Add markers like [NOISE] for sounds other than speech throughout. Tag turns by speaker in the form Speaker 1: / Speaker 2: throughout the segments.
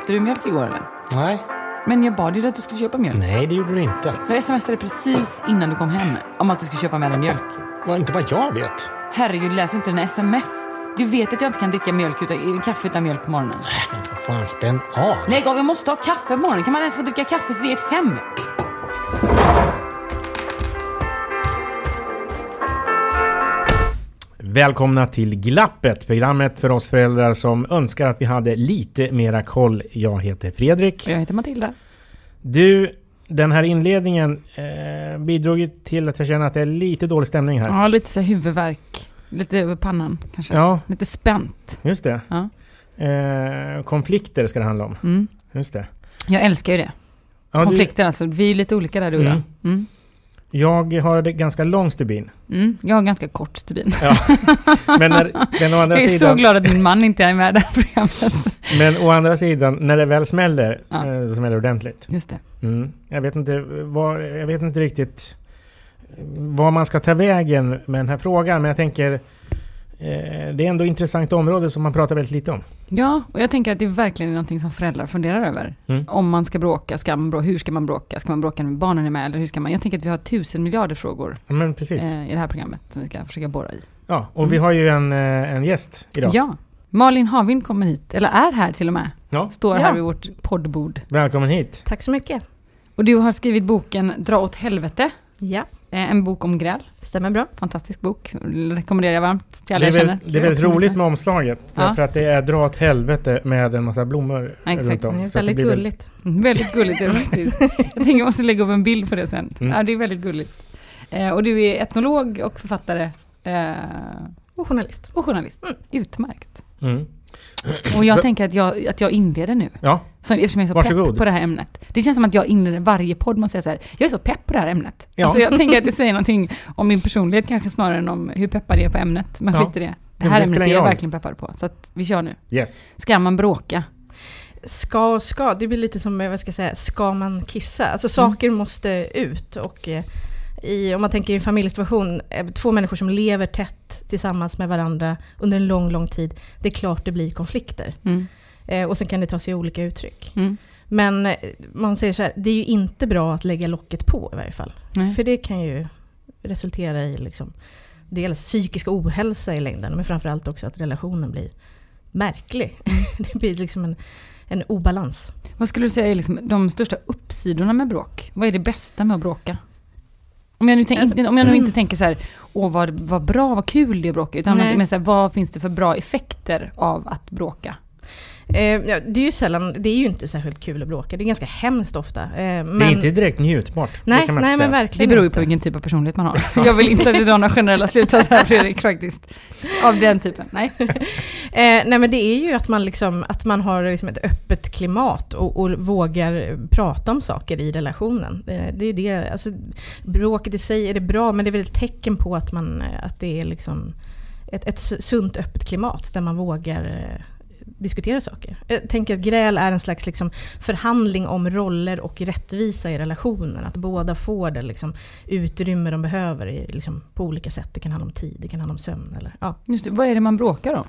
Speaker 1: köpte du mjölk igår eller?
Speaker 2: Nej.
Speaker 1: Men jag bad ju dig att du skulle köpa mjölk.
Speaker 2: Nej, det gjorde du inte.
Speaker 1: Jag smsade precis innan du kom hem om att du skulle köpa med dig mjölk.
Speaker 2: Var inte vad jag vet.
Speaker 1: Herregud, läs inte den sms. Du vet att jag inte kan dricka mjölk utan, kaffe utan mjölk på morgonen.
Speaker 2: Men för fan, spänn av.
Speaker 1: Lägg av, jag måste ha kaffe på morgonen. Kan man ens få dricka kaffe så det är ett hem?
Speaker 2: Välkomna till Glappet, programmet för oss föräldrar som önskar att vi hade lite mera koll. Jag heter Fredrik.
Speaker 1: Och jag heter Matilda.
Speaker 2: Du, den här inledningen eh, bidrog till att jag känner att det är lite dålig stämning här.
Speaker 1: Ja, lite så här huvudvärk. Lite över pannan kanske.
Speaker 2: Ja,
Speaker 1: Lite spänt.
Speaker 2: just det.
Speaker 1: Ja.
Speaker 2: Eh, konflikter ska det handla om.
Speaker 1: Mm.
Speaker 2: Just det.
Speaker 1: Jag älskar ju det.
Speaker 2: Ja, du-
Speaker 1: Konflikter alltså. Vi är lite olika där du och jag.
Speaker 2: Mm. Jag har ganska lång stubin.
Speaker 1: Mm. Jag har ganska kort stubin.
Speaker 2: Ja. Men när, den å andra [LAUGHS]
Speaker 1: Jag är så
Speaker 2: sidan...
Speaker 1: glad att min man inte är med i det här programmet.
Speaker 2: Men å andra sidan, när det väl smäller,
Speaker 1: Ja.
Speaker 2: eh, så smäller det ordentligt.
Speaker 1: Just det.
Speaker 2: Mm. Jag, vet inte vad, jag vet inte riktigt var man ska ta vägen med den här frågan, men jag tänker det är ändå ett intressant område som man pratar väldigt lite om.
Speaker 1: Ja, och jag tänker att det är verkligen någonting som föräldrar funderar över.
Speaker 2: Mm.
Speaker 1: Om man ska bråka, ska man bråka, hur ska man bråka? Ska man bråka när barnen är med? Eller hur ska man? Jag tänker att vi har tusen miljarder frågor
Speaker 2: Ja, men precis.
Speaker 1: eh, i det här programmet som vi ska försöka borra i.
Speaker 2: Ja, och vi har ju en, eh, en gäst idag.
Speaker 1: Ja, Malin Havind kommer hit, eller är här till och med.
Speaker 2: Ja,
Speaker 1: Står
Speaker 3: Ja.
Speaker 1: här vid vårt poddbord.
Speaker 2: välkommen hit.
Speaker 3: Tack så mycket.
Speaker 1: Och du har skrivit boken Dra åt helvete,
Speaker 3: Ja,
Speaker 1: eh, en bok om gräl.
Speaker 3: stämmer bra.
Speaker 1: Fantastisk bok, rekommenderar jag varmt till
Speaker 2: Det
Speaker 1: alla
Speaker 2: är,
Speaker 1: jag känner.
Speaker 2: det är väldigt roligt med omslaget.
Speaker 1: Ja.
Speaker 2: Därför att det är dra åt helvete med en massa blommor
Speaker 1: Ja, exakt.
Speaker 2: runt om.
Speaker 3: Det är väldigt
Speaker 2: blir
Speaker 3: gulligt.
Speaker 1: Mm, Väldigt gulligt är det faktiskt. [LAUGHS] Jag tänker jag måste lägga upp en bild på det sen.
Speaker 2: Mm.
Speaker 1: Ja, det är väldigt gulligt. Eh, och du är etnolog och författare. Eh,
Speaker 3: Och journalist.
Speaker 1: och journalist. Utmärkt.
Speaker 2: Mm.
Speaker 1: Och jag
Speaker 2: Så-
Speaker 1: tänker att jag, att jag inleder nu.
Speaker 2: Ja,
Speaker 1: Så, eftersom jag är så
Speaker 2: Varsågod.
Speaker 1: pepp på det här ämnet. Det känns som att jag inleder varje podd med att säga så här, jag är så pepp på det här ämnet.
Speaker 2: Ja.
Speaker 1: Alltså jag tänker att det säger någonting om min personlighet kanske snarare än om hur peppad jag är på ämnet. Men
Speaker 2: Ja.
Speaker 1: skit i det. Det här
Speaker 2: det
Speaker 1: ämnet är jag verkligen peppad på. Så att vi kör nu.
Speaker 2: yes.
Speaker 1: Ska man bråka?
Speaker 3: Ska och ska, det blir lite som, vad ska jag säga, ska man kissa? Alltså saker måste ut och eh, i, om man tänker i en familjesituation, eh, två människor som lever tätt tillsammans med varandra under en lång, lång tid, det är klart det blir konflikter.
Speaker 1: Mm.
Speaker 3: Eh, och sen kan det ta sig olika uttryck.
Speaker 1: Mm.
Speaker 3: Men eh, man säger så här, det är ju inte bra att lägga locket på i varje fall.
Speaker 1: Nej.
Speaker 3: För det kan ju resultera i liksom, dels psykisk ohälsa i längden, men framförallt också att relationen blir märklig. [LAUGHS] det blir liksom en, en obalans.
Speaker 1: Vad skulle du säga är liksom de största uppsidorna med bråk? Vad är det bästa med att bråka? Om jag nu, tänk,
Speaker 3: Alltså,
Speaker 1: inte, om jag nu
Speaker 3: mm.
Speaker 1: inte tänker så här, åh vad, vad bra, vad kul det är att bråka, utan men så här, vad finns det för bra effekter av att bråka?
Speaker 3: Eh, ja, det är ju sällan, det är ju inte särskilt kul att bråka, det är ganska hemskt ofta. Eh, men,
Speaker 2: Det är inte direkt njutbart. det
Speaker 3: nej,
Speaker 2: kan man
Speaker 3: nej men
Speaker 2: säga.
Speaker 1: Det
Speaker 3: verkligen
Speaker 1: beror ju på vilken typ av personlighet man har. [LAUGHS] Jag vill inte att du drar några generella slutsatser här Fredrik, faktiskt. Av den typen, nej. [LAUGHS]
Speaker 3: Eh, nej men det är ju att man, liksom, att man har liksom ett öppet klimat och, och vågar prata om saker i relationen. Eh, det är det, alltså, bråket i sig är det bra men det är väl ett tecken på att, man, eh, att det är liksom ett, ett sunt öppet klimat där man vågar eh, diskutera saker. Jag tänker att gräl är en slags liksom förhandling om roller och rättvisa i relationen. Att båda får det liksom utrymme de behöver i, liksom, på olika sätt. Det kan handla om tid, det kan handla om sömn. Eller, ja.
Speaker 1: Just det, vad är det man bråkar om?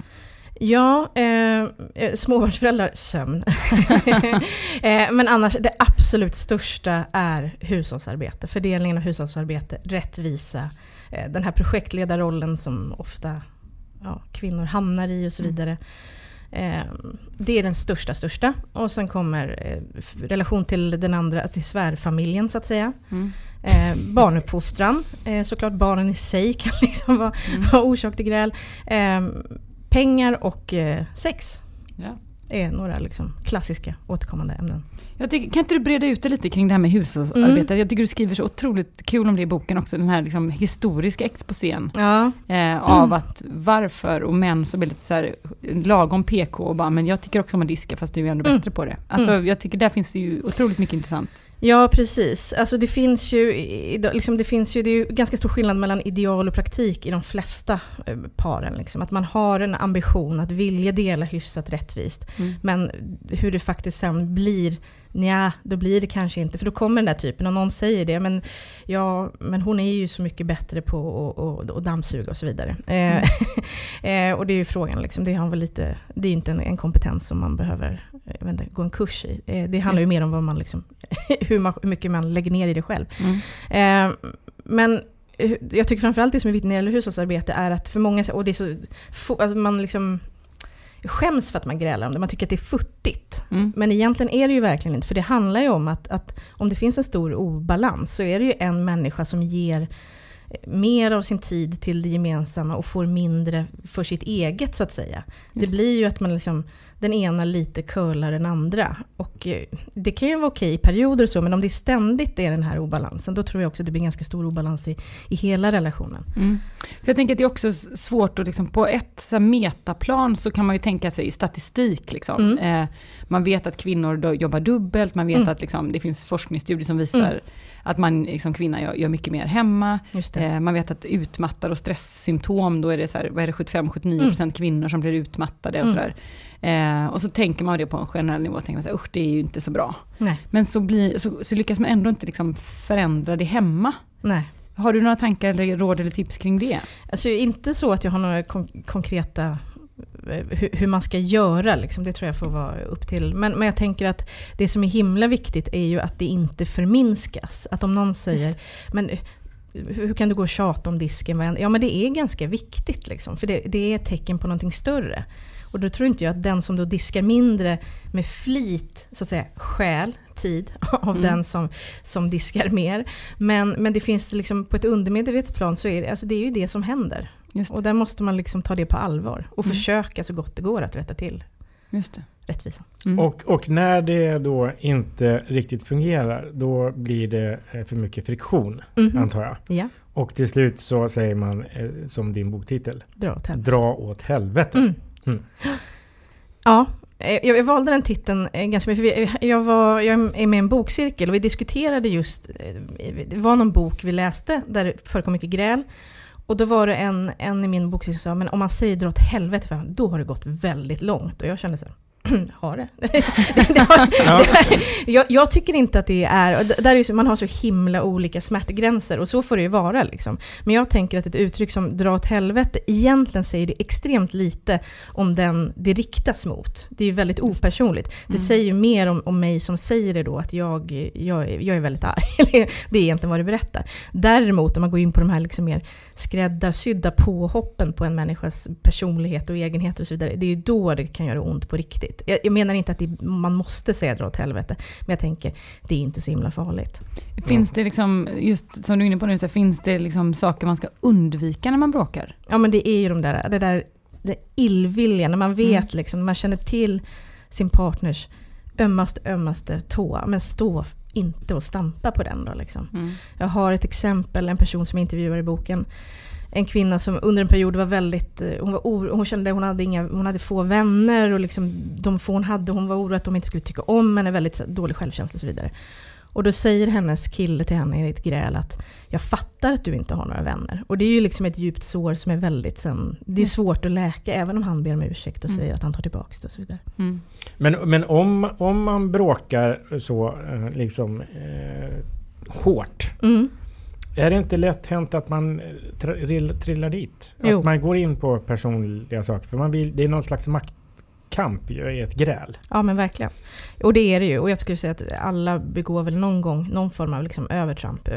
Speaker 3: Ja, eh, eh, småbarnsföräldrar, sömn. [LAUGHS] eh, men annars, det absolut största är hushållsarbete. Fördelningen av hushållsarbete, rättvisa, eh, den här projektledarrollen som ofta ja, kvinnor hamnar i och så vidare. Eh, det är den största, största. Och sen kommer eh, relation till den andra, till svärfamiljen så att säga.
Speaker 1: Mm.
Speaker 3: Eh, barnuppfostran, eh, såklart barnen i sig [LAUGHS] kan liksom vara,
Speaker 1: Mm.
Speaker 3: vara orsak till gräl. Eh, pengar och eh, sex
Speaker 1: Ja.
Speaker 3: Är några liksom, klassiska återkommande ämnen.
Speaker 1: Jag tycker, kan inte du breda ut det lite kring det här med hushållsarbete? Jag tycker du skriver så otroligt kul om det i boken också, den här liksom historiska exposén.
Speaker 3: Ja,
Speaker 1: Eh, av att varför och män som är lite så här lagom PK och bara, men jag tycker också om att diska fast du är ändå
Speaker 3: Mm.
Speaker 1: bättre på det. Alltså jag tycker där finns det ju otroligt mycket intressant.
Speaker 3: Ja, precis. Alltså det finns ju, liksom det finns ju, det är ju ganska stor skillnad mellan ideal och praktik i de flesta eh, paren. Liksom. Att man har en ambition att vilja dela hyfsat rättvist. Mm. Men hur det faktiskt sen blir Nja, då blir det kanske inte, för då kommer den där typen och någon säger det, men, ja, men hon är ju så mycket bättre på att dammsuga och så vidare. Eh, mm. [LAUGHS] eh, och det är ju frågan, liksom, det, har väl lite, det är inte en, en kompetens som man behöver jag vet inte, gå en kurs i. Eh, det handlar Just. ju mer om vad man liksom, [LAUGHS] hur, man, hur mycket man lägger ner i det själv. Mm. Eh, men jag tycker framförallt det som är viktigt när det gäller hushållsarbete är att för många, och det är så, alltså man liksom skäms för att man grälar om det, man tycker att det är futtigt. Mm. Men egentligen är det ju verkligen inte, för det handlar ju om att, att om det finns en stor obalans så är det ju en människa som ger mer av sin tid till det gemensamma och får mindre för sitt eget så att säga. Just. Det blir ju att man liksom den ena lite curlar den andra. Och eh, det kan ju vara okej i perioder och så, men om det ständigt är den här obalansen, då tror jag också att det blir ganska stor obalans i, i hela relationen. Mm.
Speaker 1: För jag tänker att det är också svårt att liksom, på ett så metaplan så kan man ju tänka sig statistik. Liksom. Mm. Eh, man vet att kvinnor jobbar dubbelt, man vet mm. att liksom, det finns forskningsstudier som visar mm. att man liksom, kvinna gör, gör mycket mer hemma. Eh, man vet att utmattad och stresssymptom, då är det, så här, vad är det 75-79% mm. kvinnor som blir utmattade och mm. sådär. Eh, och så tänker man det på en generell nivå, tänker man så här, usch det är ju inte så bra. Nej. Men så, blir, så, så, lyckas man ändå inte liksom förändra det hemma.
Speaker 3: Nej.
Speaker 1: Har du några tankar, eller råd eller tips kring det?
Speaker 3: Alltså inte så att jag har några kon konkreta eh, hur, man ska göra, liksom. det tror jag får vara upp till. Men, men jag tänker att det som är himla viktigt är ju att det inte förminskas. Att om någon säger, men hur kan du gå och tjata om disken? Ja men det är ganska viktigt liksom, för det, det är ett tecken på någonting större. Och då tror inte jag att den som då diskar mindre med flit, så att säga, stjäl tid [LAUGHS] av mm. den som, som diskar mer. Men, men det finns liksom på ett undermedvetet plan så är det, alltså det är ju det som händer. Och där måste man liksom ta det på allvar och mm. försöka så gott det går att rätta till.
Speaker 1: Just det.
Speaker 3: Rättvisa.
Speaker 2: Mm. Och, och när det då inte riktigt fungerar, då blir det eh, för mycket friktion, mm. antar jag.
Speaker 3: Ja.
Speaker 2: Och till slut så säger man, eh, som din boktitel,
Speaker 3: Dra åt helvete.
Speaker 2: Dra åt helvete. Mm.
Speaker 3: Ja, eh, jag, valde den titeln eh, ganska mycket. Eh, jag, var, jag är med i en bokcirkel och vi diskuterade just, det var någon bok vi läste där det förekom mycket gräl. Och då var det en, en i min bokcirkel som sa, men om man säger dra åt helvete för honom, då har det gått väldigt långt. Och jag kände så här, [CLEARS THROAT] har det. [LAUGHS] det, har, det jag, jag, tycker inte att det är, där är man har så himla olika smärtgränser och så får det ju vara. Liksom. Men jag tänker att ett uttryck som dra åt helvete egentligen säger det extremt lite om den det riktas mot. Det är ju väldigt opersonligt. Det mm. säger ju mer om, om mig som säger det då, att jag, jag, jag är väldigt arg. [LAUGHS] det är egentligen vad det berättar. Däremot om man går in på de här liksom mer skräddarsydda påhoppen på en människas personlighet och egenheter och så vidare, det är ju då det kan göra ont på riktigt riktigt. Jag, jag menar inte att det, man måste säga dra åt helvete, men jag tänker det är inte så himla farligt.
Speaker 1: Finns det liksom, just som du är inne på nu, så finns det liksom saker man ska undvika när man bråkar?
Speaker 3: Ja men det är ju de där, det där det illvilja, när man vet mm. liksom, man känner till sin partners ömmaste, ömmaste tå, men stå inte och stampa på den då liksom. Mm. Jag har ett exempel, en person som jag intervjuar i boken, en kvinna som under en period var väldigt, eh, hon, var or, hon kände hon hade, inga, hon hade få vänner och liksom de få hon hade, hon var orolig att de inte skulle tycka om henne, väldigt dålig självkänsla och så vidare. Och då säger hennes kille till henne i ett gräl att jag fattar att du inte har några vänner. Och det är ju liksom ett djupt sår som är väldigt sen, det är svårt att läka även om han ber om ursäkt och mm. säger att han tar tillbaka det och så vidare. Mm.
Speaker 2: Men, men om, om man bråkar så eh, liksom eh, hårt mm. Är det inte lätt hänt att man eh, trillar dit? Jo. Att man går in på personliga saker? För man vill, det är någon slags maktkamp i ett gräl.
Speaker 3: Ja men verkligen. Och det är det ju. Och jag skulle säga att alla begår väl någon gång någon form av liksom övertramp.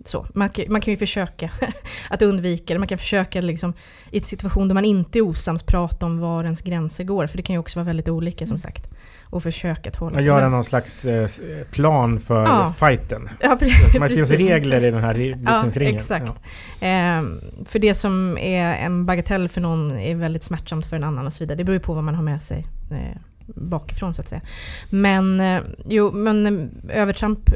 Speaker 3: Eh, så. Man, kan, man kan ju försöka [LAUGHS] att undvika det. Man kan försöka liksom, i en situation där man inte är osams prata om var ens gränser går. För det kan ju också vara väldigt olika som sagt och försöka att hålla sig
Speaker 2: Göra någon slags eh, plan för ja. fighten. Ja, precis. Det finns regler i den här boxningsringen.
Speaker 3: Ja, exakt. Ja. Eh, för det som är en bagatell för någon är väldigt smärtsamt för en annan och så vidare. Det beror ju på vad man har med sig eh, bakifrån så att säga. Men, eh, jo, men eh, övertramp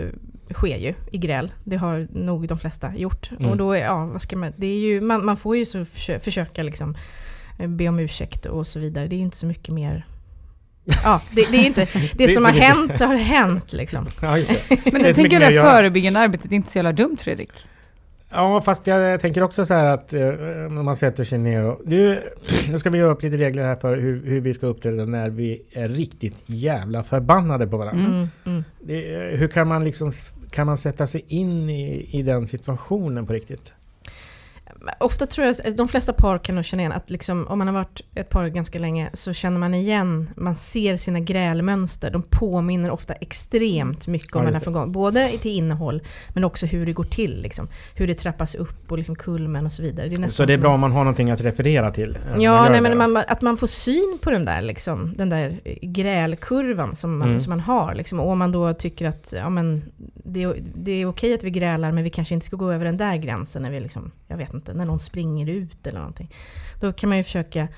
Speaker 3: sker ju i gräl. Det har nog de flesta gjort. Mm. Och då, ja, vad ska man, det är ju, man, man får ju så försöka, försöka liksom, eh, be om ursäkt och så vidare. Det är inte så mycket mer Ja, det, det är inte... [LAUGHS] Det, det som har hänt har hänt liksom. [LAUGHS]
Speaker 2: Ja, just
Speaker 1: det. Men jag tänker det förebyggande arbetet är inte så jävla dumt Fredrik.
Speaker 2: Ja, fast jag tänker också så här att eh, om man sätter sig ner och... Nu, [CLEARS THROAT] nu ska vi göra upp lite regler här för hur, hur vi ska uppträda när vi är riktigt jävla förbannade på varandra. Mm, mm. Det, hur kan man liksom... Kan man sätta sig in i, i den situationen på riktigt?
Speaker 3: Ofta tror jag att de flesta par kan nog känna igen att liksom, om man har varit ett par ganska länge så känner man igen, man ser sina grälmönster. De påminner ofta extremt mycket om ja, här Både till innehåll men också hur det går till. Liksom. Hur det trappas upp och liksom kulmen och så vidare.
Speaker 2: Det så det är bra om man har någonting att referera till?
Speaker 3: Ja, nej, men man, att man får syn på den där, liksom, den där grälkurvan som man, mm. som man har. Liksom. Och om man då tycker att ja, men, det, det är okej att vi grälar men vi kanske inte ska gå över den där gränsen när vi liksom, jag vet inte, när någon springer ut eller någonting. Då kan man ju försöka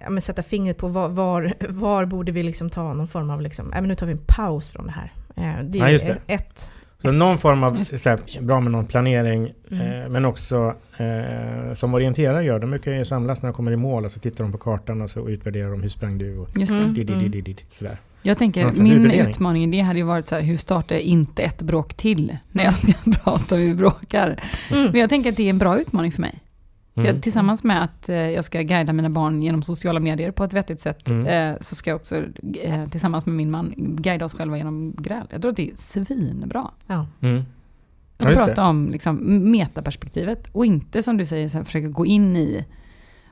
Speaker 3: ja, sätta fingret på var, var, var, borde vi liksom ta någon form av, liksom, ja, men nu tar vi en paus från det här. Eh, det är ja, just det. ett
Speaker 2: så någon form av, här, bra med någon planering, mm. eh, men också eh, som orienterare gör, de brukar ju samlas när de kommer i mål och så tittar de på kartan och så utvärderar de hur sprang du och
Speaker 1: Just det. Di, di, di, sådär. Jag tänker, min utmaning i det hade ju varit så här, hur startar jag inte ett bråk till när jag ska [LAUGHS] prata om hur vi bråkar? Mm. Men jag tänker att det är en bra utmaning för mig. Mm. Jag, tillsammans med att eh, jag ska guida mina barn genom sociala medier på ett vettigt sätt, mm. eh, så ska jag också eh, tillsammans med min man guida oss själva genom gräl. Jag tror att det är svinbra. Ja. Mm. Att ja, prata om liksom, metaperspektivet och inte som du säger, så här, försöka gå in i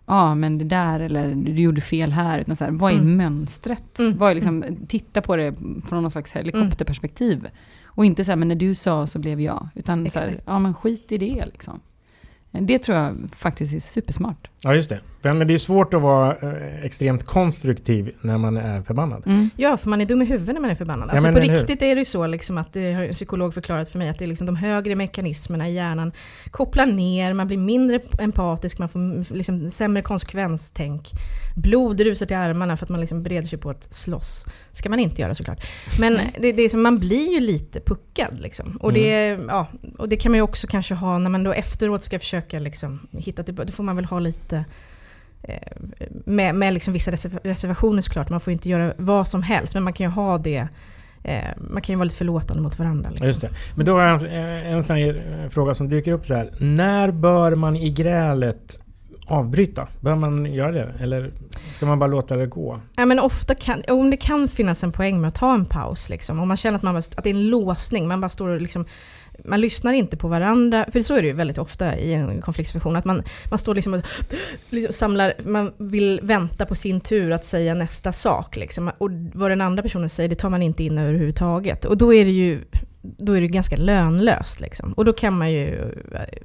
Speaker 1: ja men det där eller du gjorde fel här. Utan så här, vad är mm. mönstret? Mm. Vad är liksom, titta på det från någon slags helikopterperspektiv. Mm. Och inte så här, men när du sa så blev jag. Utan Exakt. så här, ja men skit i det liksom. Det tror jag faktiskt är supersmart.
Speaker 2: Ja, just det. Men det är svårt att vara eh, extremt konstruktiv när man är förbannad.
Speaker 3: Mm. Ja, för man är dum i huvudet när man är förbannad. Alltså ja, på riktigt är det ju så liksom att det har en psykolog förklarat för mig att det är liksom de högre mekanismerna i hjärnan kopplar ner, man blir mindre empatisk, man får liksom sämre konsekvenstänk. Blod rusar till armarna för att man liksom bereder sig på att slåss. ska man inte göra såklart. Men det, det är som, man blir ju lite puckad. Liksom. Och, mm. det, ja, och det kan man ju också kanske ha när man då efteråt ska försöka liksom hitta tillbaka. Då får man väl ha lite Eh, med, med liksom vissa reservationer såklart, man får inte göra vad som helst, men man kan ju ha det eh, man kan ju vara lite förlåtande mot varandra. Liksom.
Speaker 2: Just det. Men då har jag en, en här fråga som dyker upp så här. När bör man i grälet avbryta? Bör man göra det? Eller ska man bara låta det gå?
Speaker 3: Ja, men ofta kan, om det kan finnas en poäng med att ta en paus. Liksom. Om man känner att, man, att det är en låsning, man bara står och liksom man lyssnar inte på varandra, för så är det ju väldigt ofta i en konfliktsituation, att man, man står liksom och liksom samlar, man vill vänta på sin tur att säga nästa sak. Liksom. Och vad den andra personen säger, det tar man inte in överhuvudtaget. Och då är det ju då är det ganska lönlöst. Liksom. Och då kan man ju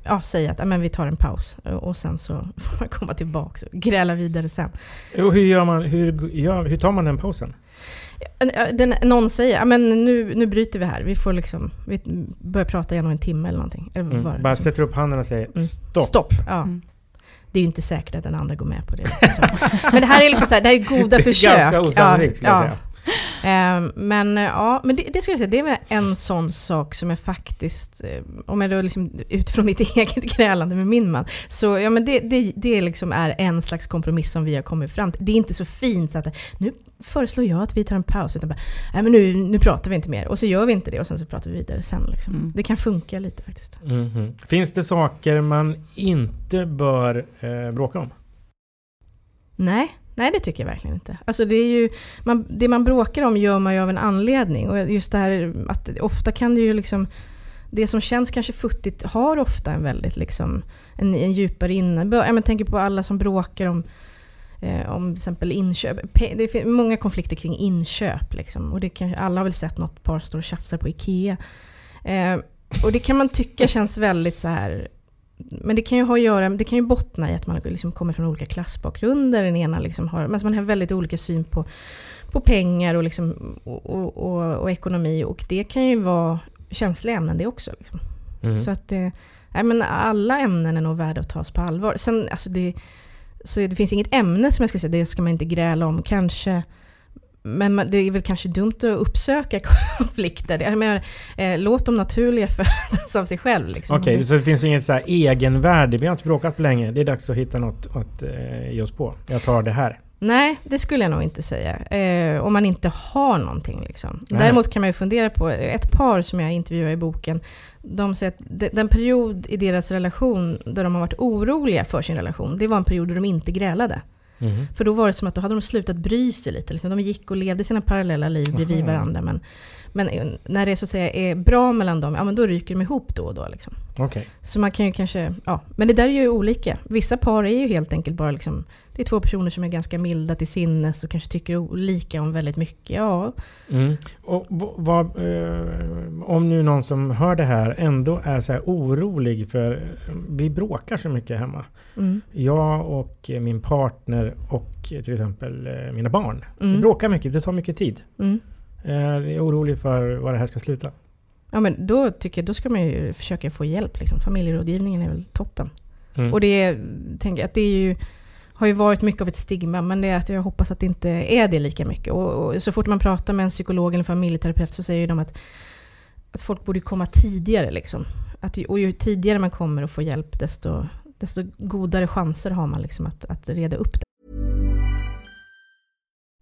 Speaker 3: ja, säga att men vi tar en paus och sen så får man komma tillbaka och gräla vidare sen.
Speaker 2: Och hur, gör man, hur, gör, hur tar man den pausen?
Speaker 3: Den, någon säger, men nu, nu bryter vi här. Vi får liksom, vi börjar prata igen om en timme eller någonting. Eller
Speaker 2: mm. Bara, bara liksom. sätter upp handen och säger mm. stopp.
Speaker 3: Stopp, ja. Mm. Det är ju inte säkert att den andra går med på det. [LAUGHS] men det här är liksom så här, det här är goda försök. Det är
Speaker 2: ganska osannolikt skulle jag säga. [LAUGHS]
Speaker 3: Ehm, men ja, men det, det skulle jag säga, det är en sån sak som jag faktiskt, eh, om jag då liksom utifrån mitt [LAUGHS] eget grälande med min man, så ja men det, det, det liksom är en slags kompromiss som vi har kommit fram till. Det är inte så fint så att nu föreslår jag att vi tar en paus, utan bara, nej men nu, nu pratar vi inte mer. Och så gör vi inte det och sen så pratar vi vidare sen. Liksom. Mm. Det kan funka lite faktiskt.
Speaker 2: Mm -hmm. Finns det saker man inte bör eh, bråka om?
Speaker 3: Nej, Nej, det tycker jag verkligen inte. Alltså det, är ju, man, det man bråkar om gör man ju av en anledning. Och just det här att ofta kan det ju liksom... Det som känns kanske futtigt har ofta en väldigt liksom, en, en djupare innebörd. Jag tänker på alla som bråkar om, eh, om till exempel inköp. Det finns många konflikter kring inköp. Liksom. Och det kan, alla har väl sett något par står och tjafsar på IKEA. Eh, och det kan man tycka känns väldigt så här men det kan ju ha att göra, det kan ju bottna i att man liksom kommer från olika klassbakgrunder. Den ena liksom har, men man har väldigt olika syn på, på pengar och, liksom, och, och, och, och ekonomi. Och det kan ju vara känsliga ämnen det också. Liksom. Mm. Så att det, nej men alla ämnen är nog värda att tas på allvar. Sen, alltså det, så det finns inget ämne som jag skulle säga, det ska man inte gräla om. Kanske men det är väl kanske dumt att uppsöka [LAUGHS] konflikter. Jag menar, eh, låt dem naturliga [LAUGHS] födas av sig själv. Liksom.
Speaker 2: Okej, okay, så det finns inget så här egenvärde. Vi har inte bråkat på länge. Det är dags att hitta något att eh, ge oss på. Jag tar det här.
Speaker 3: Nej, det skulle jag nog inte säga. Eh, om man inte har någonting. Liksom. Däremot kan man ju fundera på, ett par som jag intervjuar i boken, de säger att den period i deras relation där de har varit oroliga för sin relation, det var en period då de inte grälade. Mm. För då var det som att då hade de slutat bry sig lite. Liksom. De gick och levde sina parallella liv bredvid varandra. Men, men när det så att säga är bra mellan dem, ja men då ryker de ihop då och då. Liksom.
Speaker 2: Okay.
Speaker 3: Så man kan ju kanske, ja. Men det där är ju olika. Vissa par är ju helt enkelt bara liksom, det är två personer som är ganska milda till sinnes och kanske tycker olika om väldigt mycket. Ja.
Speaker 2: Mm. Och vad, eh, om nu någon som hör det här ändå är så här orolig för vi bråkar så mycket hemma. Mm. Jag och min partner och till exempel eh, mina barn. Mm. Vi bråkar mycket, det tar mycket tid. Mm. Eh, jag är orolig för var det här ska sluta.
Speaker 3: Ja men då tycker jag, då ska man ju försöka få hjälp. Liksom. Familjerådgivningen är väl toppen. Mm. Och det jag att det är ju, har ju varit mycket av ett stigma, men det är att jag hoppas att det inte är det lika mycket. Och, och så fort man pratar med en psykolog eller familjeterapeut så säger de att, att folk borde komma tidigare. Liksom. Att, och ju tidigare man kommer och får hjälp, desto, desto godare chanser har man liksom att, att reda upp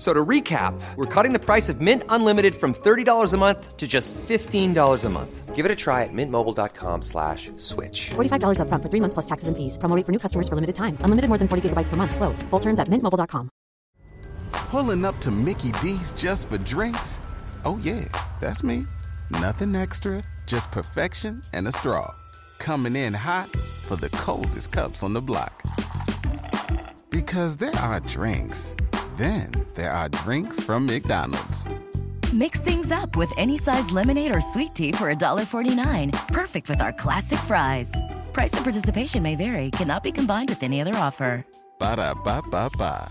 Speaker 4: So to recap, we're cutting the price of Mint Unlimited from $30 a month to just $15 a month. Give it a try at mintmobile.com slash switch.
Speaker 5: $45 up front for three months plus taxes and fees. Promoting for new customers for limited time. Unlimited more than 40 gigabytes per month. Slows. Full terms at mintmobile.com.
Speaker 6: Pulling up to Mickey D's just for drinks? Oh yeah, that's me. Nothing extra, just perfection and a straw. Coming in hot for the coldest cups on the block. Because there are drinks then there are drinks from McDonald's.
Speaker 7: Mix things up with any size lemonade or sweet tea for $1.49. Perfect with our classic fries. Price and participation may vary, cannot be combined with any other offer.
Speaker 6: Ba da ba ba ba.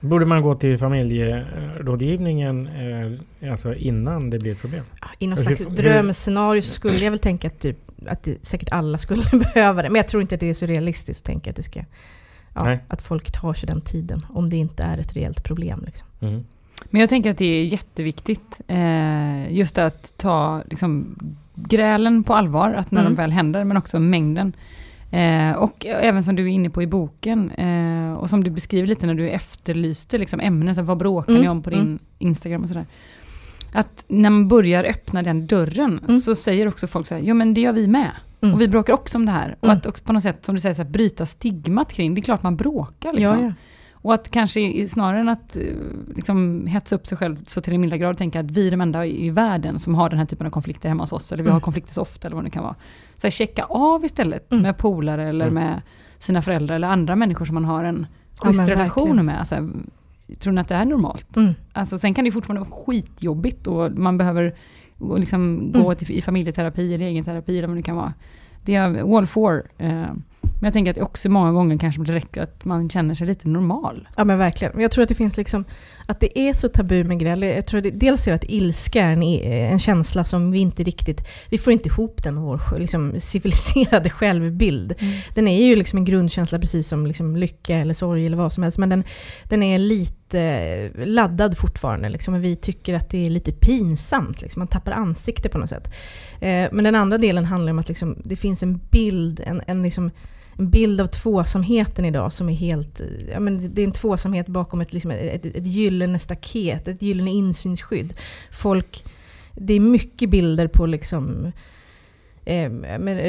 Speaker 2: Borde man gå till familjerådgivningen eh, alltså innan det blir ett problem?
Speaker 3: I någon slags drömscenario så skulle jag väl tänka att, typ, att det, säkert alla skulle [LAUGHS] behöva det. Men jag tror inte att det är så realistiskt att tänka att det ska ja, att folk tar sig den tiden, om det inte är ett reellt problem. Liksom. Mm.
Speaker 1: Men jag tänker att det är jätteviktigt, eh, just att ta liksom, grälen på allvar, att när mm. de väl händer, men också mängden. Eh, och även som du är inne på i boken, eh, och som du beskriver lite när du efterlyste liksom, ämnen, så vad bråkar mm. ni om på din mm. Instagram och sådär. Att när man börjar öppna den dörren, mm. så säger också folk så här, jo men det gör vi med. Mm. Och vi bråkar också om det här. Och mm. att också på något sätt, som du säger, så här, bryta stigmat kring, det är klart man bråkar. Liksom. Ja, ja. Och att kanske snarare än att eh, liksom, hetsa upp sig själv så till den milda grad tänka att vi är de enda i världen som har den här typen av konflikter hemma hos oss, eller vi har mm. konflikter så ofta, eller vad det kan vara. Så här, checka av istället mm. med polare eller mm. med sina föräldrar eller andra människor som man har en schysst ja, relation med. Alltså, tror ni att det är normalt? Mm. Alltså, sen kan det fortfarande vara skitjobbigt och man behöver och liksom gå mm. till, i familjeterapi eller egenterapi eller vad det kan vara. Det är all for. Eh, men jag tänker att också många gånger kanske det räcker att man känner sig lite normal.
Speaker 3: Ja men verkligen. Jag tror att det finns liksom, att det är så tabu med gräl. Jag tror att det, dels är det att ilska är en, en känsla som vi inte riktigt, vi får inte ihop den med vår liksom, civiliserade självbild. Mm. Den är ju liksom en grundkänsla precis som liksom lycka eller sorg eller vad som helst. Men den, den är lite laddad fortfarande. Liksom, vi tycker att det är lite pinsamt. Liksom. Man tappar ansikte på något sätt. Eh, men den andra delen handlar om att liksom, det finns en bild, en, en liksom, en bild av tvåsamheten idag som är helt... Ja, men det är en tvåsamhet bakom ett, liksom ett, ett, ett gyllene staket, ett gyllene insynsskydd. Folk, det är mycket bilder på liksom eh,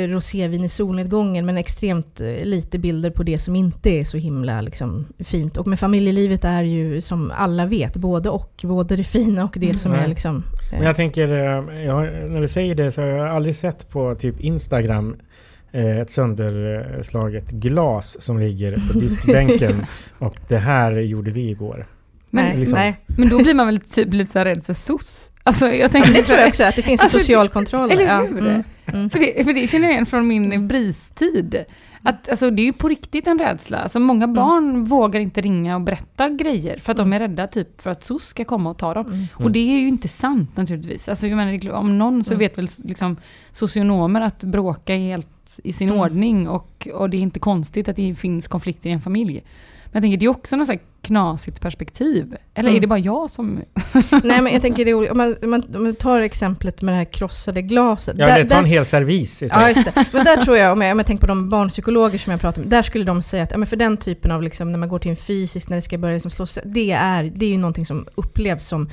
Speaker 3: rosévin i solnedgången men extremt eh, lite bilder på det som inte är så himla liksom, fint. Och med familjelivet är ju som alla vet både och. Både det fina och det som mm. är liksom...
Speaker 2: Eh. Men jag tänker, eh, jag, när du säger det så har jag aldrig sett på typ Instagram Eh, ett sönderslaget glas som ligger på diskbänken. [LAUGHS] och det här gjorde vi igår.
Speaker 1: Men, liksom. nej. men då blir man väl typ lite så rädd för SOS?
Speaker 3: Alltså, jag tänker, det tror jag också, att det finns alltså, en social kontroll.
Speaker 1: Eller hur? Ja. Mm. Mm. För, det, för det känner jag igen från min bristid. Att, alltså, det är ju på riktigt en rädsla. Alltså, många mm. barn mm. vågar inte ringa och berätta grejer för att de är rädda typ, för att SOS ska komma och ta dem. Mm. Och det är ju inte sant naturligtvis. Alltså, jag menar, om någon så vet väl liksom, socionomer att bråka är helt i sin mm. ordning och, och det är inte konstigt att det finns konflikter i en familj. Men jag tänker, det är också något så här knasigt perspektiv. Eller mm. är det bara jag som... [LAUGHS]
Speaker 3: Nej, men jag tänker, det, om, man, om, man, om man tar exemplet med det här krossade glaset.
Speaker 2: Ja, där, det tar en hel servis.
Speaker 3: Ja, just det. Men där [LAUGHS] tror jag, om jag, om jag tänker på de barnpsykologer som jag pratar med, där skulle de säga att ja, men för den typen av, liksom, när man går till en fysisk, när det ska börja liksom slåss, det är, det är ju någonting som upplevs som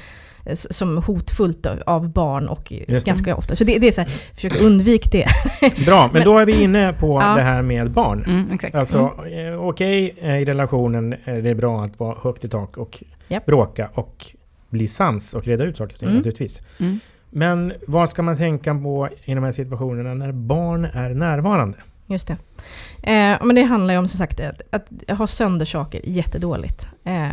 Speaker 3: som hotfullt av barn och ganska ofta. Så det, det är så här, försöka undvika det. [LAUGHS]
Speaker 2: Bra, men, då är vi inne på ja. det här med barn.
Speaker 1: Mm, exakt.
Speaker 2: Alltså, mm. okej, okay, eh, i relationen är det bra att vara högt i tak och yep. bråka och bli sams och reda ut saker och ting mm. naturligtvis. Mm. Men vad ska man tänka på i de här situationerna när barn är närvarande?
Speaker 3: Just det. Eh, men det handlar ju om som sagt att, att ha sönder saker jättedåligt. Eh,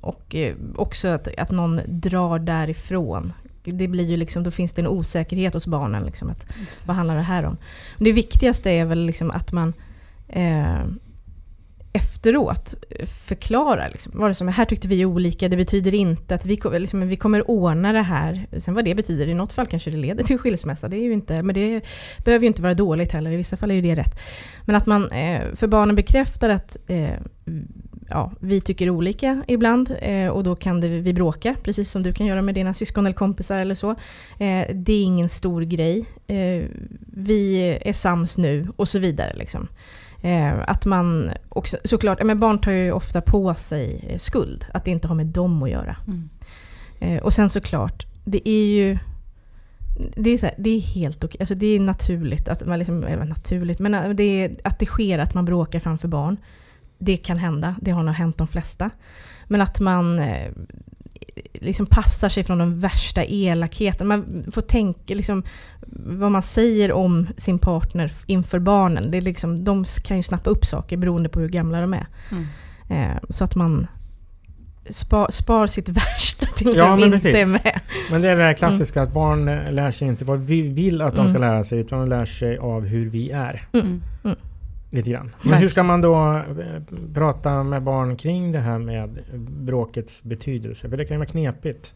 Speaker 3: och eh, också att, att någon drar därifrån. Det blir ju liksom, då finns det en osäkerhet hos barnen. Liksom, att, vad handlar det här om? Men det viktigaste är väl liksom att man eh, efteråt förklara. Liksom, vad det som, här tyckte vi olika, det betyder inte att vi, liksom, vi kommer ordna det här. Sen vad det betyder, i något fall kanske det leder till skilsmässa, det är ju inte, men det behöver ju inte vara dåligt heller, i vissa fall är ju det rätt. Men att man eh, för barnen bekräftar att eh, ja, vi tycker olika ibland eh, och då kan det, vi bråka, precis som du kan göra med dina syskon eller kompisar eller så. Eh, det är ingen stor grej. Eh, vi är sams nu och så vidare. Liksom. Eh, att man också, såklart, men barn tar ju ofta på sig eh, skuld. Att det inte har med dem att göra. Mm. Eh, och sen såklart, det är ju det är, så här, det är helt okej, alltså det är naturligt, att man liksom, naturligt, men det är, att det sker att man bråkar framför barn. Det kan hända, det har nog hänt de flesta. Men att man liksom passar sig från de värsta elakheten. Man får tänka liksom, vad man säger om sin partner inför barnen. Det är liksom, de kan ju snappa upp saker beroende på hur gamla de är. Mm. Eh, så att man spar, spar sitt [LAUGHS] värsta till ja, de inte precis. är med.
Speaker 2: Men det är det här klassiska mm. att barn lär sig inte vad vi vill att de ska mm. lära sig utan de lär sig av hur vi är. Mm. Lite grann. Men hur ska man då eh, prata med barn kring det här med bråkets betydelse? För det kan ju vara knepigt.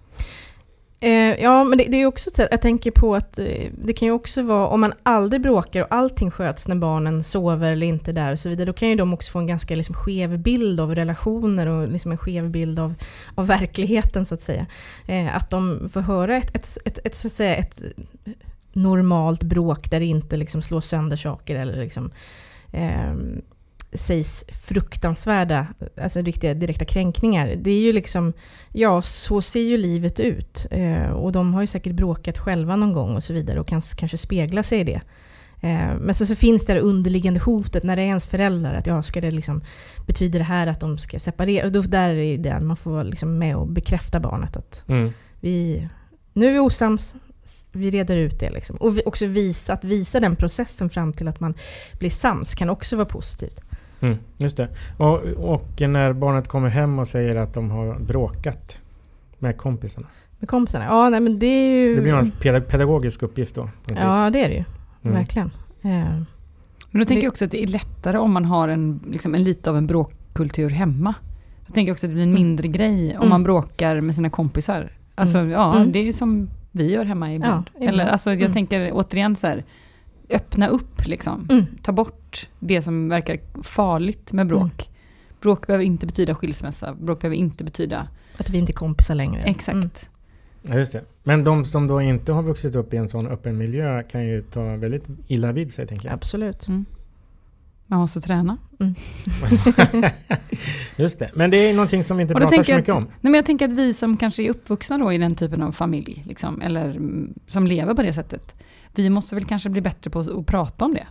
Speaker 3: Eh, ja, men det, det är också så jag tänker på att eh, det kan ju också vara om man aldrig bråkar och allting sköts när barnen sover eller inte där och så vidare, då kan ju de också få en ganska liksom, skev bild av relationer och liksom en skev bild av, av verkligheten så att säga. Eh, att de får höra ett, ett, ett, ett, så att säga, ett normalt bråk där det inte liksom slår sönder saker eller liksom eh, sägs fruktansvärda, alltså riktiga direkta kränkningar. Det är ju liksom, ja så ser ju livet ut. Eh, och de har ju säkert bråkat själva någon gång och så vidare och kan kanske spegla sig i det. Eh, men så, så finns det, det underliggande hotet när det är ens föräldrar. Att ja, ska det liksom, betyder det här att de ska separera? Och då, där är det man får vara liksom med och bekräfta barnet att mm. vi, nu är vi osams, vi reder ut det. Liksom. Och också visa, att visa den processen fram till att man blir sams kan också vara positivt.
Speaker 2: Mm, just det. Och, och, när barnet kommer hem och säger att de har bråkat med kompisarna.
Speaker 3: Med kompisarna? Ja, nej, men det är ju...
Speaker 2: Det blir en pedagogisk uppgift då?
Speaker 3: Ja, det är det ju. Mm. Verkligen.
Speaker 1: Ja. Men då tänker jag också att det är lättare om man har en, liksom en lite av en bråkkultur hemma. Jag tänker också att det blir en mm. mindre grej om mm. man bråkar med sina kompisar. Alltså mm. ja, mm. det är ju som vi gör hemma ibland. Ja, Eller alltså jag tänker återigen så här, öppna upp liksom. Mm. Ta bort det som verkar farligt med bråk. Mm. Bråk behöver inte betyda skilsmässa. Bråk behöver inte betyda...
Speaker 3: Att vi inte är kompisar längre.
Speaker 1: Exakt. Mm.
Speaker 2: Ja, just det. Men de som då inte har vuxit upp i en sån öppen miljö kan ju ta väldigt illa vid sig, tänker jag.
Speaker 3: Absolut. Mm.
Speaker 1: Man måste träna. Mm. [LAUGHS]
Speaker 2: Just det. Men det är någonting som vi inte pratar så mycket
Speaker 1: att,
Speaker 2: om.
Speaker 1: Nej, men jag tänker att vi som kanske är uppvuxna då i den typen av familj, liksom, eller som lever på det sättet, vi måste väl kanske bli bättre på att prata om det.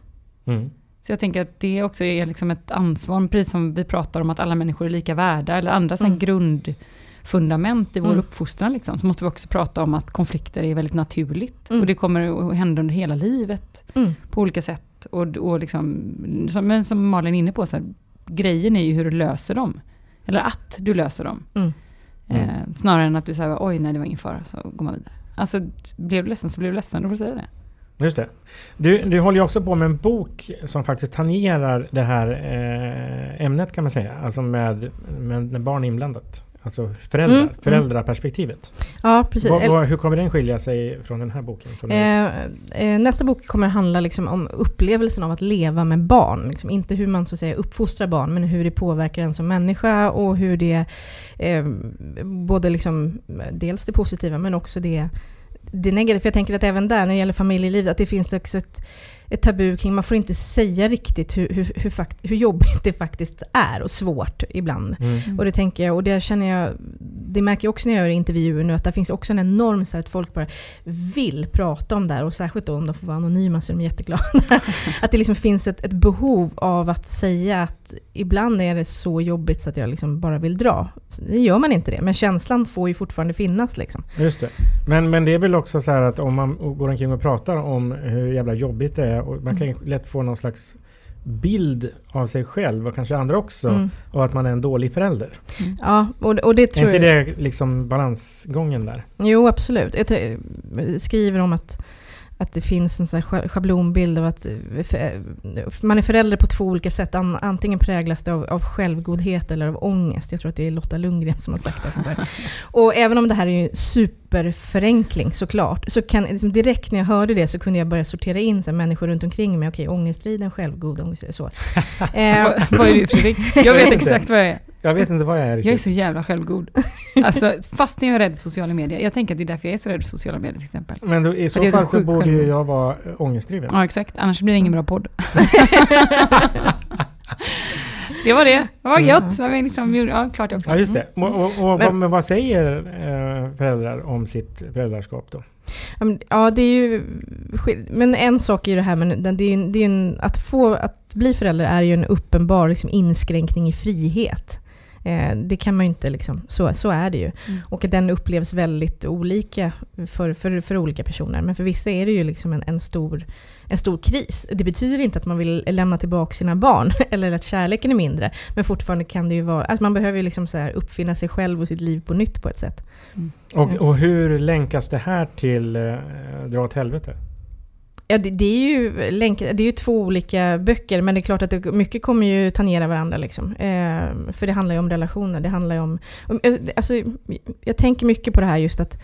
Speaker 1: Mm. Så jag tänker att det också är liksom ett ansvar, precis som vi pratar om att alla människor är lika värda, eller andra mm. grundfundament i vår mm. uppfostran, liksom, så måste vi också prata om att konflikter är väldigt naturligt. Mm. Och det kommer att hända under hela livet, mm. på olika sätt. Och, och liksom, som, som Malin är inne på, så här, grejen är ju hur du löser dem. Eller att du löser dem. Mm. Eh, snarare än att du säger, oj nej det var ingen fara, så går man vidare. Alltså, blev du ledsen så blev du ledsen, då får du säga det.
Speaker 2: Just det. Du, du håller ju också på med en bok som faktiskt tangerar det här eh, ämnet kan man säga. Alltså med, med, med barn inblandat. Alltså föräldrar, mm, föräldraperspektivet.
Speaker 3: Ja, precis.
Speaker 2: Vad, vad, hur kommer den skilja sig från den här boken?
Speaker 3: Eh, eh, nästa bok kommer handla liksom om upplevelsen av att leva med barn. Liksom inte hur man så att säga, uppfostrar barn, men hur det påverkar en som människa och hur det, eh, både liksom, dels det positiva men också det, det negativa. För jag tänker att även där, när det gäller familjelivet, att det finns också ett ett tabu kring, man får inte säga riktigt hur, hur, hur, fakt, hur jobbigt det faktiskt är och svårt ibland. Mm. Och det tänker jag, och det känner jag, det märker jag också när jag gör intervjuer nu, att det finns också en enorm så att folk bara vill prata om det här, och särskilt då om de får vara anonyma så är de jätteglada. [LAUGHS] att det liksom finns ett, ett, behov av att säga att ibland är det så jobbigt så att jag liksom bara vill dra. Det gör man inte det, men känslan får ju fortfarande finnas. Liksom.
Speaker 2: Just det. Men, men det är väl också så här att om man går omkring och pratar om hur jävla jobbigt det är och man kan lätt få någon slags bild av sig själv och kanske andra också mm. och att man är en dålig förälder.
Speaker 3: Mm. Ja, och, och det tror
Speaker 2: Är inte det liksom balansgången där?
Speaker 3: Jo, absolut. Jag skriver om att att det finns en sån schablonbild av att eh, man är förälder på två olika sätt. Antingen präglas det av, av självgodhet eller av ångest. Jag tror att det är Lotta Lundgren som har sagt det. [LAUGHS] och även om det här är en superförenkling såklart, så kan liksom direkt när jag hörde det så kunde jag börja sortera in så här, människor runt omkring mig. Okej, ångestriden, självgod ångest, så. [LAUGHS]
Speaker 1: eh, vad är du Fredrik? [LAUGHS] Jag vet exakt vad jag är.
Speaker 2: Jag vet inte vad jag är
Speaker 1: riktigt. Jag är så jävla självgod. [LAUGHS] Alltså, fast när jag är rädd för sociala medier. Jag tänker att det är därför jag är så rädd för sociala medier till exempel.
Speaker 2: Men då, i så fall så borde ju jag vara ångestdriven.
Speaker 1: Ja, exakt. Annars blir det ingen bra podd. [LAUGHS] det var det. Det var gött. Mm. Liksom, ja, klart jag också.
Speaker 2: Ja, just det. Och, och, och men, vad säger eh, föräldrar om sitt föräldraskap då?
Speaker 3: Ja, det är ju... Men en sak är ju det här, men det är, det är en, att, få, att bli förälder är ju en uppenbar liksom, inskränkning i frihet. Eh, det kan man ju inte, liksom, så, så är det ju. Mm. Och den upplevs väldigt olika för, för, för olika personer. Men för vissa är det ju liksom en, en, stor, en stor kris. Det betyder inte att man vill lämna tillbaka sina barn, [LAUGHS] eller att kärleken är mindre. Men fortfarande kan det ju vara, att man behöver liksom så här uppfinna sig själv och sitt liv på nytt på ett sätt.
Speaker 2: Mm. Och, och hur länkas det här till eh, Dra åt helvete?
Speaker 3: Ja, det, det, är ju länk, det är ju två olika böcker, men det är klart att det, mycket kommer ju tangera varandra. Liksom. Eh, för det handlar ju om relationer. Det handlar om, om eh, alltså, jag tänker mycket på det här just att,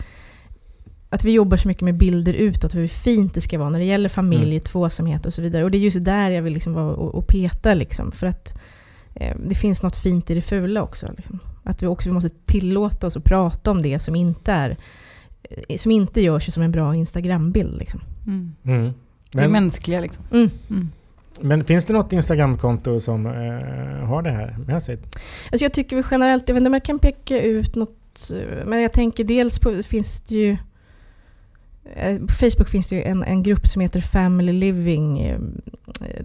Speaker 3: att vi jobbar så mycket med bilder utåt, hur fint det ska vara när det gäller familj, mm. tvåsamhet och så vidare. Och det är just där jag vill liksom vara och, och peta. Liksom, för att eh, det finns något fint i det fula också. Liksom. Att vi också måste tillåta oss att prata om det som inte är eh, som inte görs som en bra Instagrambild. Liksom.
Speaker 1: Mm. Mm. det är mänskliga liksom. Mm. Mm.
Speaker 2: Men finns det något Instagramkonto som eh, har det här med sig?
Speaker 3: Alltså jag tycker vi generellt, jag vet inte om jag kan peka ut något, men jag tänker dels på, finns det ju eh, Eh, på Facebook finns det ju en, en grupp som heter Family Living. Eh, eh,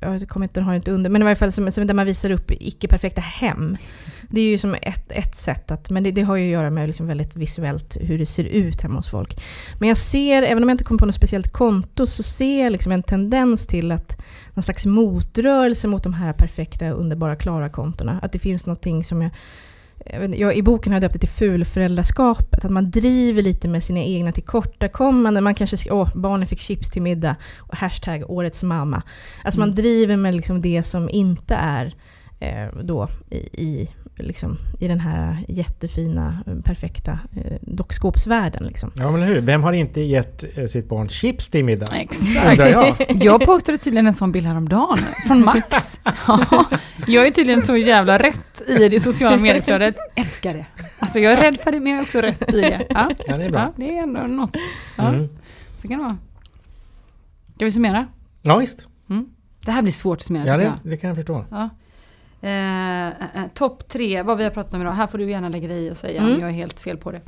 Speaker 3: jag kommer inte har inte under, men i varje fall som, som där man visar upp icke-perfekta hem. Det är ju som ett, ett sätt, att, men det, det har ju att göra med liksom väldigt visuellt hur det ser ut hemma hos folk. Men jag ser, även om jag inte kommer på något speciellt konto, så ser jag liksom en tendens till att någon slags motrörelse mot de här perfekta, underbara, klara kontona. Att det finns någonting som jag jag, I boken har jag döpt det till fulföräldraskapet. Att man driver lite med sina egna tillkortakommanden. Man kanske skriver åh, barnen fick chips till middag. Och hashtag årets mamma. Alltså mm. man driver med liksom det som inte är eh, då i, i liksom, i den här jättefina, perfekta eh, dockskåpsvärlden. Liksom.
Speaker 2: Ja, men hur? Vem har inte gett eh, sitt barn chips till middag?
Speaker 1: Exakt. Jag. [LAUGHS] jag postade tydligen en sån bild häromdagen från Max. [LAUGHS] Ja, jag är tydligen så jävla rätt i det sociala medieflödet. Älskar det. Alltså jag är rädd för det, men jag är också rätt i det. Ja,
Speaker 2: ja det är bra. Ja,
Speaker 1: det är ändå något. Ja. Mm. Så kan det vara. Ska vi summera?
Speaker 2: Ja, visst. Mm.
Speaker 1: Det här blir svårt att summera.
Speaker 2: Ja, det, det kan jag förstå. Ja.
Speaker 1: Eh, eh, Topp tre, vad vi har pratat om idag. Här får du gärna lägga dig i och säga mm. om jag är helt fel på det.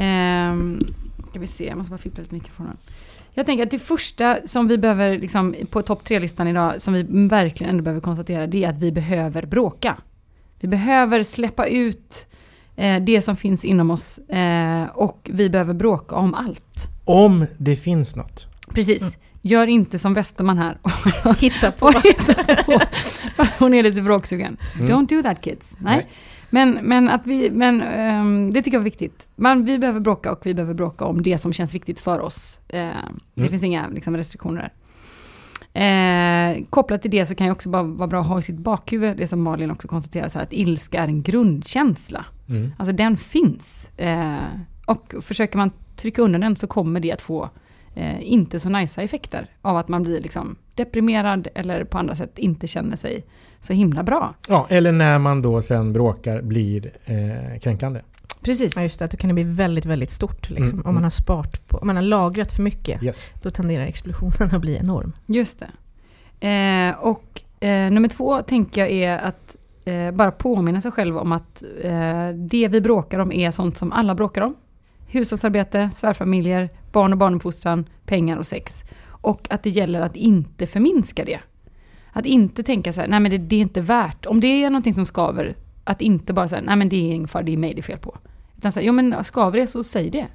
Speaker 1: Eh, ska vi se, jag måste bara fippla lite mikrofonen. Jag tänker att det första som vi behöver, liksom, på topp tre-listan idag, som vi verkligen ändå behöver konstatera, det är att vi behöver bråka. Vi behöver släppa ut eh, det som finns inom oss eh, och vi behöver bråka om allt.
Speaker 2: Om det finns något.
Speaker 1: Precis. Gör inte som Westerman här. [LAUGHS]
Speaker 3: Hitta på. hitta på.
Speaker 1: Hon är lite bråksugen. Mm. Don't do that kids. Nej. Nej. Men, men, att vi, men um, det tycker jag är viktigt. Man, vi behöver bråka och vi behöver bråka om det som känns viktigt för oss. Uh, mm. Det finns inga liksom, restriktioner där. Uh, kopplat till det så kan jag också bara vara bra att ha i sitt bakhuvud, det som Malin också konstaterar, så här, att ilska är en grundkänsla.
Speaker 2: Mm.
Speaker 1: Alltså den finns. Eh, och försöker man trycka undan den så kommer det att få eh, inte så nice effekter av att man blir liksom deprimerad eller på andra sätt inte känner sig så himla bra.
Speaker 2: Ja, eller när man då sen bråkar blir eh, kränkande.
Speaker 1: Precis.
Speaker 3: Ja, just det. Då kan det bli väldigt, väldigt stort. Liksom.
Speaker 2: Mm,
Speaker 3: Om man
Speaker 2: mm.
Speaker 3: har sparat på, om man har lagrat för mycket,
Speaker 2: Yes.
Speaker 3: då tenderar explosionen [LAUGHS] att bli enorm.
Speaker 1: Just det. Eh, och eh, nummer två tänker jag är att eh, bara påminna sig själv om att eh, det vi bråkar om är sånt som alla bråkar om. Hushållsarbete, svärfamiljer, barn och barnuppfostran, pengar och sex. Och att det gäller att inte förminska det. Att inte tänka så här, nej men det, det är inte värt, om det är någonting som skaver, att inte bara säga, nej men det är ingen fara, det är mig det är fel på. Utan säga, jo men skaver det så säg det.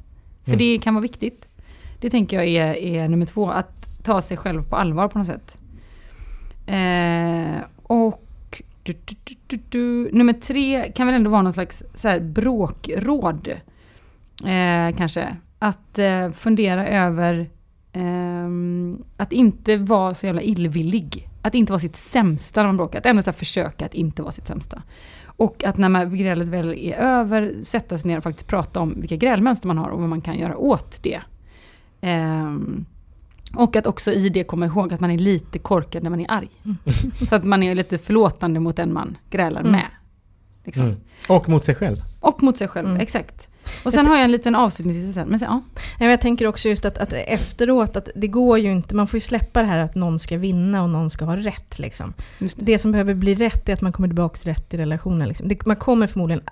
Speaker 1: För
Speaker 2: Mm.
Speaker 1: det kan vara viktigt. Det tänker jag är, är nummer två, att ta sig själv på allvar på något sätt. Eh, och du, du, du. nummer tre kan väl ändå vara någon slags så här bråkråd. Eh, kanske. Att eh, fundera över ehm, att inte vara så jävla illvillig. Att inte vara sitt sämsta när man bråkar. Att ändå så här försöka att inte vara sitt sämsta. Och att när man, grälet väl är över, sätta sig ner och faktiskt prata om vilka grälmönster man har och vad man kan göra åt det. Ehm, och att också i det komma ihåg att man är lite korkad när man är arg. Så att man är lite förlåtande mot den man grälar
Speaker 3: Mm.
Speaker 1: med. Liksom.
Speaker 2: Mm. Och mot sig själv.
Speaker 1: Och mot sig själv,
Speaker 3: Mm.
Speaker 1: exakt. Och sen har jag en liten avslutning sen. Men sen, ja.
Speaker 3: Nej, Jag tänker också just att, att efteråt, att det går ju inte, man får ju släppa det här att någon ska vinna och någon ska ha rätt. Liksom.
Speaker 1: Det.
Speaker 3: Det som behöver bli rätt är att man kommer tillbaka till rätt i relationen. Liksom. Det, man kommer förmodligen,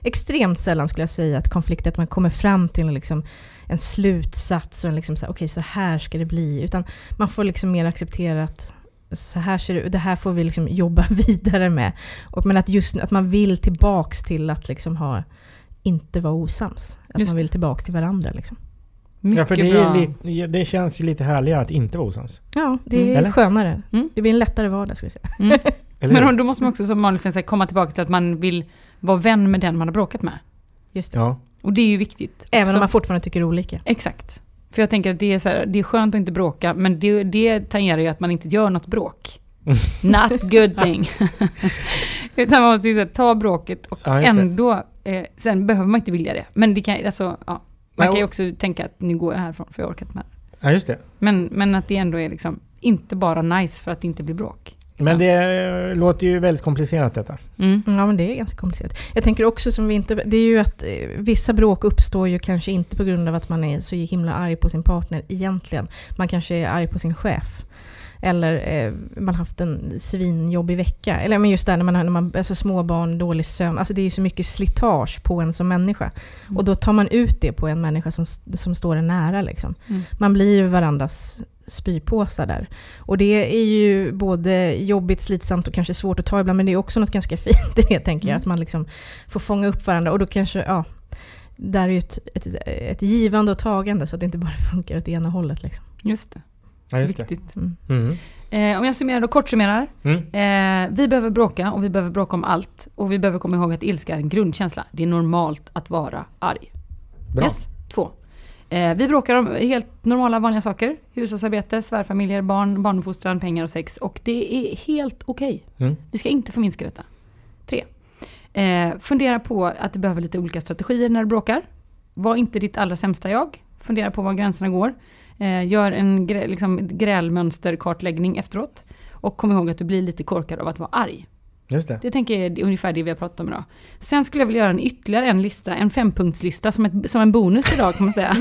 Speaker 3: extremt sällan skulle jag säga, att konflikter, att man kommer fram till en, liksom, en slutsats och liksom så här, okej så här ska det bli. Utan man får liksom mer acceptera att så här ser det ut, det här får vi liksom jobba [LAUGHS] vidare med. Och, men att just att man vill tillbaks till att liksom ha, inte vara osams. Att
Speaker 1: Just
Speaker 3: man vill tillbaks till varandra. Liksom.
Speaker 1: Mycket
Speaker 2: Ja, för det,
Speaker 1: bra.
Speaker 2: är li- det känns ju lite härligare att inte vara osams.
Speaker 3: Ja, det är
Speaker 2: Mm.
Speaker 3: Skönare.
Speaker 1: Mm.
Speaker 3: Det blir en lättare vardag ska vi säga.
Speaker 1: Mm. [LAUGHS] Men då måste man också som Malin säger komma tillbaka till att man vill vara vän med den man har bråkat med.
Speaker 3: Just det.
Speaker 2: Ja.
Speaker 1: Och det är ju viktigt.
Speaker 3: Även
Speaker 1: också.
Speaker 3: om man fortfarande tycker olika.
Speaker 1: Exakt. För jag tänker att det är, så här, det är skönt att inte bråka, men det, det tangerar ju att man inte gör något bråk. Not good thing. [LAUGHS] Utan man måste ju ta bråket och
Speaker 2: Ja, det.
Speaker 1: ändå, eh, sen behöver man inte vilja det. Men det kan, alltså, ja, man
Speaker 2: Nej,
Speaker 1: kan ju också tänka att nu går jag härifrån för jag orkar inte med.
Speaker 2: ja, just det.
Speaker 1: Men, men att det ändå är liksom inte bara nice för att det inte blir bråk.
Speaker 2: Men det låter ju väldigt komplicerat detta.
Speaker 1: Mm.
Speaker 3: Ja, men det är ganska komplicerat. Jag tänker också som vi inte... Det är ju att eh, vissa bråk uppstår ju kanske inte på grund av att man är så himla arg på sin partner egentligen. Man kanske är arg på sin chef. Eller eh, man haft en svinjobbig vecka. Eller men just där när man har när man, alltså småbarn, dålig sömn. Alltså det är ju så mycket slitage på en som människa. Och då tar man ut det på en människa som, som står en nära. Liksom.
Speaker 1: Mm.
Speaker 3: Man blir ju varandras spypåsar där. Och det är ju både jobbigt, slitsamt och kanske svårt att ta ibland, men det är också något ganska [LAUGHS] fint i det, tänker jag.
Speaker 1: Mm.
Speaker 3: Att man liksom får fånga upp varandra. Och då kanske, ja, där är ju ett, ett, ett givande och tagande, så att det inte bara [LAUGHS] funkar åt ena hållet. Liksom.
Speaker 1: Just det,
Speaker 2: Ja, just det.
Speaker 1: viktigt.
Speaker 3: Mm.
Speaker 2: Mm.
Speaker 1: Eh, om jag summerar då, kort summerar.
Speaker 2: Mm.
Speaker 1: Eh, vi behöver bråka och vi behöver bråka om allt. Och vi behöver komma ihåg att ilska är en grundkänsla. Det är normalt att vara arg.
Speaker 2: Bra.
Speaker 1: Yes, två. Eh, vi bråkar om helt normala vanliga saker. Hushållsarbete, svärfamiljer, barn, barnuppfostran, pengar och sex. Och det är helt okej.
Speaker 2: Mm.
Speaker 1: Vi ska inte förminska detta. Tre. Eh, fundera på att du behöver lite olika strategier när du bråkar. Var inte ditt allra sämsta jag. Fundera på var gränserna går. Eh, gör en grä, liksom, grälmönsterkartläggning efteråt. Och kom ihåg att du blir lite korkad av att vara arg.
Speaker 2: Just det.
Speaker 1: Det tänker jag är ungefär det vi har pratat om idag. Sen skulle jag vilja göra en ytterligare en lista, en fempunktslista som, ett, som en bonus idag kan man säga.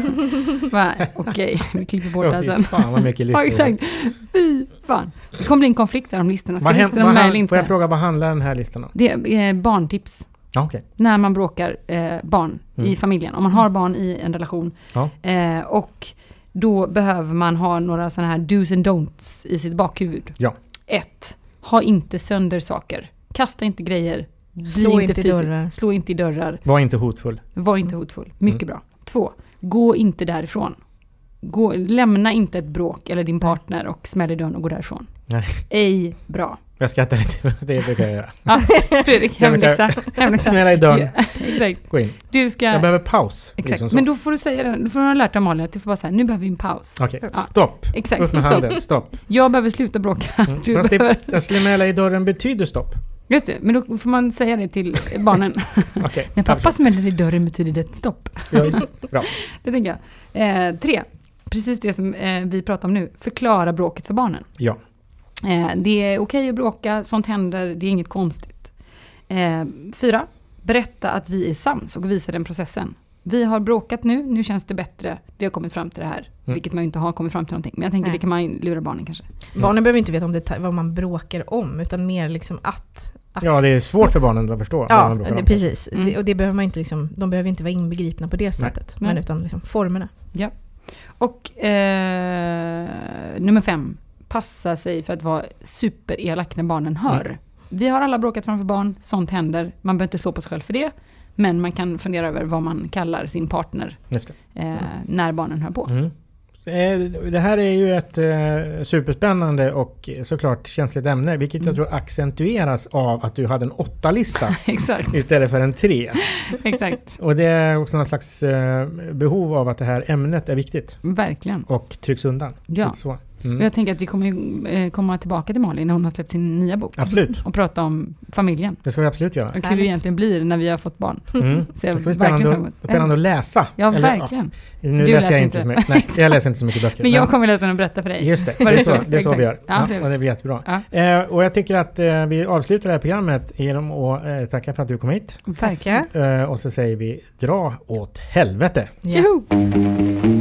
Speaker 1: [LAUGHS] Okej, vi klipper bort det
Speaker 2: Ja,
Speaker 1: här sen.
Speaker 2: fan vad mycket [LAUGHS]
Speaker 1: Ja,
Speaker 2: listor.
Speaker 1: exakt. Fy fan. Det kommer bli en konflikt där om listorna. Ska
Speaker 2: häm-
Speaker 1: listorna med eller inte?
Speaker 2: Får jag fråga, vad handlar den här listan om?
Speaker 1: Det är eh, barntips.
Speaker 2: Ja, okej.
Speaker 1: När man bråkar eh, barn i
Speaker 2: Mm.
Speaker 1: familjen. Om man har barn i en relation.
Speaker 2: Ja.
Speaker 1: Eh, och då behöver man ha några sådana här do's and don'ts i sitt bakhuvud.
Speaker 2: Ja.
Speaker 1: Ett, Ha inte sönder saker. Kasta inte grejer.
Speaker 3: Slå inte i
Speaker 1: fysiskt-
Speaker 3: dörrar.
Speaker 1: Slå inte i dörrar.
Speaker 2: Var inte hotfull.
Speaker 1: Var inte hotfull. Mycket
Speaker 2: Mm.
Speaker 1: bra. Två, gå inte därifrån. Gå, lämna inte ett bråk eller din partner och smäll i dörren och gå därifrån.
Speaker 2: Nej.
Speaker 1: Ej bra.
Speaker 2: Jag skrattar lite, [LAUGHS] det brukar jag göra. [LAUGHS]
Speaker 1: Ja, Fredrik, hemläxa. [LAUGHS]
Speaker 2: Smälla i dörren,
Speaker 1: Ja, exakt.
Speaker 2: gå in.
Speaker 1: Du ska...
Speaker 2: Jag behöver paus.
Speaker 1: Exakt.
Speaker 2: liksom.
Speaker 1: Men då får du säga det. Då får du ha lärt dig av Malin att du får bara säga nu behöver vi en paus.
Speaker 2: Okej,
Speaker 1: Ja.
Speaker 2: stopp.
Speaker 1: Exakt.
Speaker 2: Upp med
Speaker 1: Stopp.
Speaker 2: handen, stopp.
Speaker 1: Jag behöver sluta bråka.
Speaker 2: Mm.
Speaker 1: Du
Speaker 2: Fast
Speaker 1: behöver...
Speaker 2: smälla i dörren betyder stopp.
Speaker 1: Just det, men då får man säga det till barnen.
Speaker 2: Okej,
Speaker 1: När pappa smäller i dörren betyder det stopp.
Speaker 2: Ja, just det. Bra.
Speaker 1: Det tänker jag. Eh, tre, precis det som eh, vi pratar om nu. Förklara bråket för barnen.
Speaker 2: Ja.
Speaker 1: Eh, det är okej att bråka, sånt händer, det är inget konstigt. Eh, fyra, berätta att vi är sams och visa den processen. Vi har bråkat nu, nu känns det bättre, vi har kommit fram till det här. Vilket man ju inte har kommit fram till någonting. Men jag tänker
Speaker 3: Nej.
Speaker 1: det kan man lura barnen kanske.
Speaker 3: Barnen behöver inte veta om det, vad man bråkar om, utan mer liksom att... att
Speaker 2: ja, det är svårt för barnen att förstå. vad
Speaker 3: Ja,
Speaker 2: man bråkar
Speaker 3: det,
Speaker 2: om.
Speaker 3: precis.
Speaker 1: Mm.
Speaker 3: Det, och det behöver man inte liksom, de behöver inte vara inbegripna på det sättet. Men
Speaker 1: Nej.
Speaker 3: utan liksom formerna.
Speaker 1: Och eh, nummer fem, passa sig för att vara superelak när barnen hör.
Speaker 2: Mm.
Speaker 1: Vi har alla bråkat framför barn, sånt händer. Man behöver inte slå på sig själv för det. Men man kan fundera över vad man kallar sin partner eh, när barnen hör på.
Speaker 2: Mm. Eh, Det här är ju ett eh, superspännande och såklart känsligt ämne, vilket jag
Speaker 1: Mm.
Speaker 2: tror accentueras av att du hade en åtta-lista [LAUGHS] istället för en tre. [LAUGHS]
Speaker 1: exakt.
Speaker 2: Och det är också någon slags eh, behov av att det här ämnet är viktigt
Speaker 1: Verkligen.
Speaker 2: och trycks undan.
Speaker 1: Ja.
Speaker 2: Lite Så.
Speaker 1: Och
Speaker 2: Mm.
Speaker 1: jag tänker att vi kommer ju, eh, komma tillbaka till Malin när hon har släppt sin nya bok.
Speaker 2: Absolut,
Speaker 1: Och prata om familjen.
Speaker 2: det ska vi absolut göra.
Speaker 1: Och hur det egentligen blir när vi har fått barn.
Speaker 2: Mm.
Speaker 1: Så [LAUGHS] jag
Speaker 2: Det ska bli spännande, spännande att läsa.
Speaker 1: Ja,
Speaker 2: Eller,
Speaker 1: verkligen.
Speaker 2: Ja, nu
Speaker 1: Du
Speaker 2: läser
Speaker 1: läser
Speaker 2: jag inte mycket. Nej, jag läser inte så mycket böcker. [LAUGHS]
Speaker 1: Men jag kommer läsa den och berätta för dig.
Speaker 2: Just det, det är så, det är så vi gör.
Speaker 1: Ja,
Speaker 2: Ja,
Speaker 1: det är
Speaker 2: och det blir jättebra.
Speaker 1: Ja.
Speaker 2: Eh, och jag tycker att eh, vi avslutar det här programmet genom att eh, tacka för att du kom hit.
Speaker 1: Verkligen.
Speaker 2: Eh, och så säger vi dra åt helvete.
Speaker 3: Ja.
Speaker 1: Joho!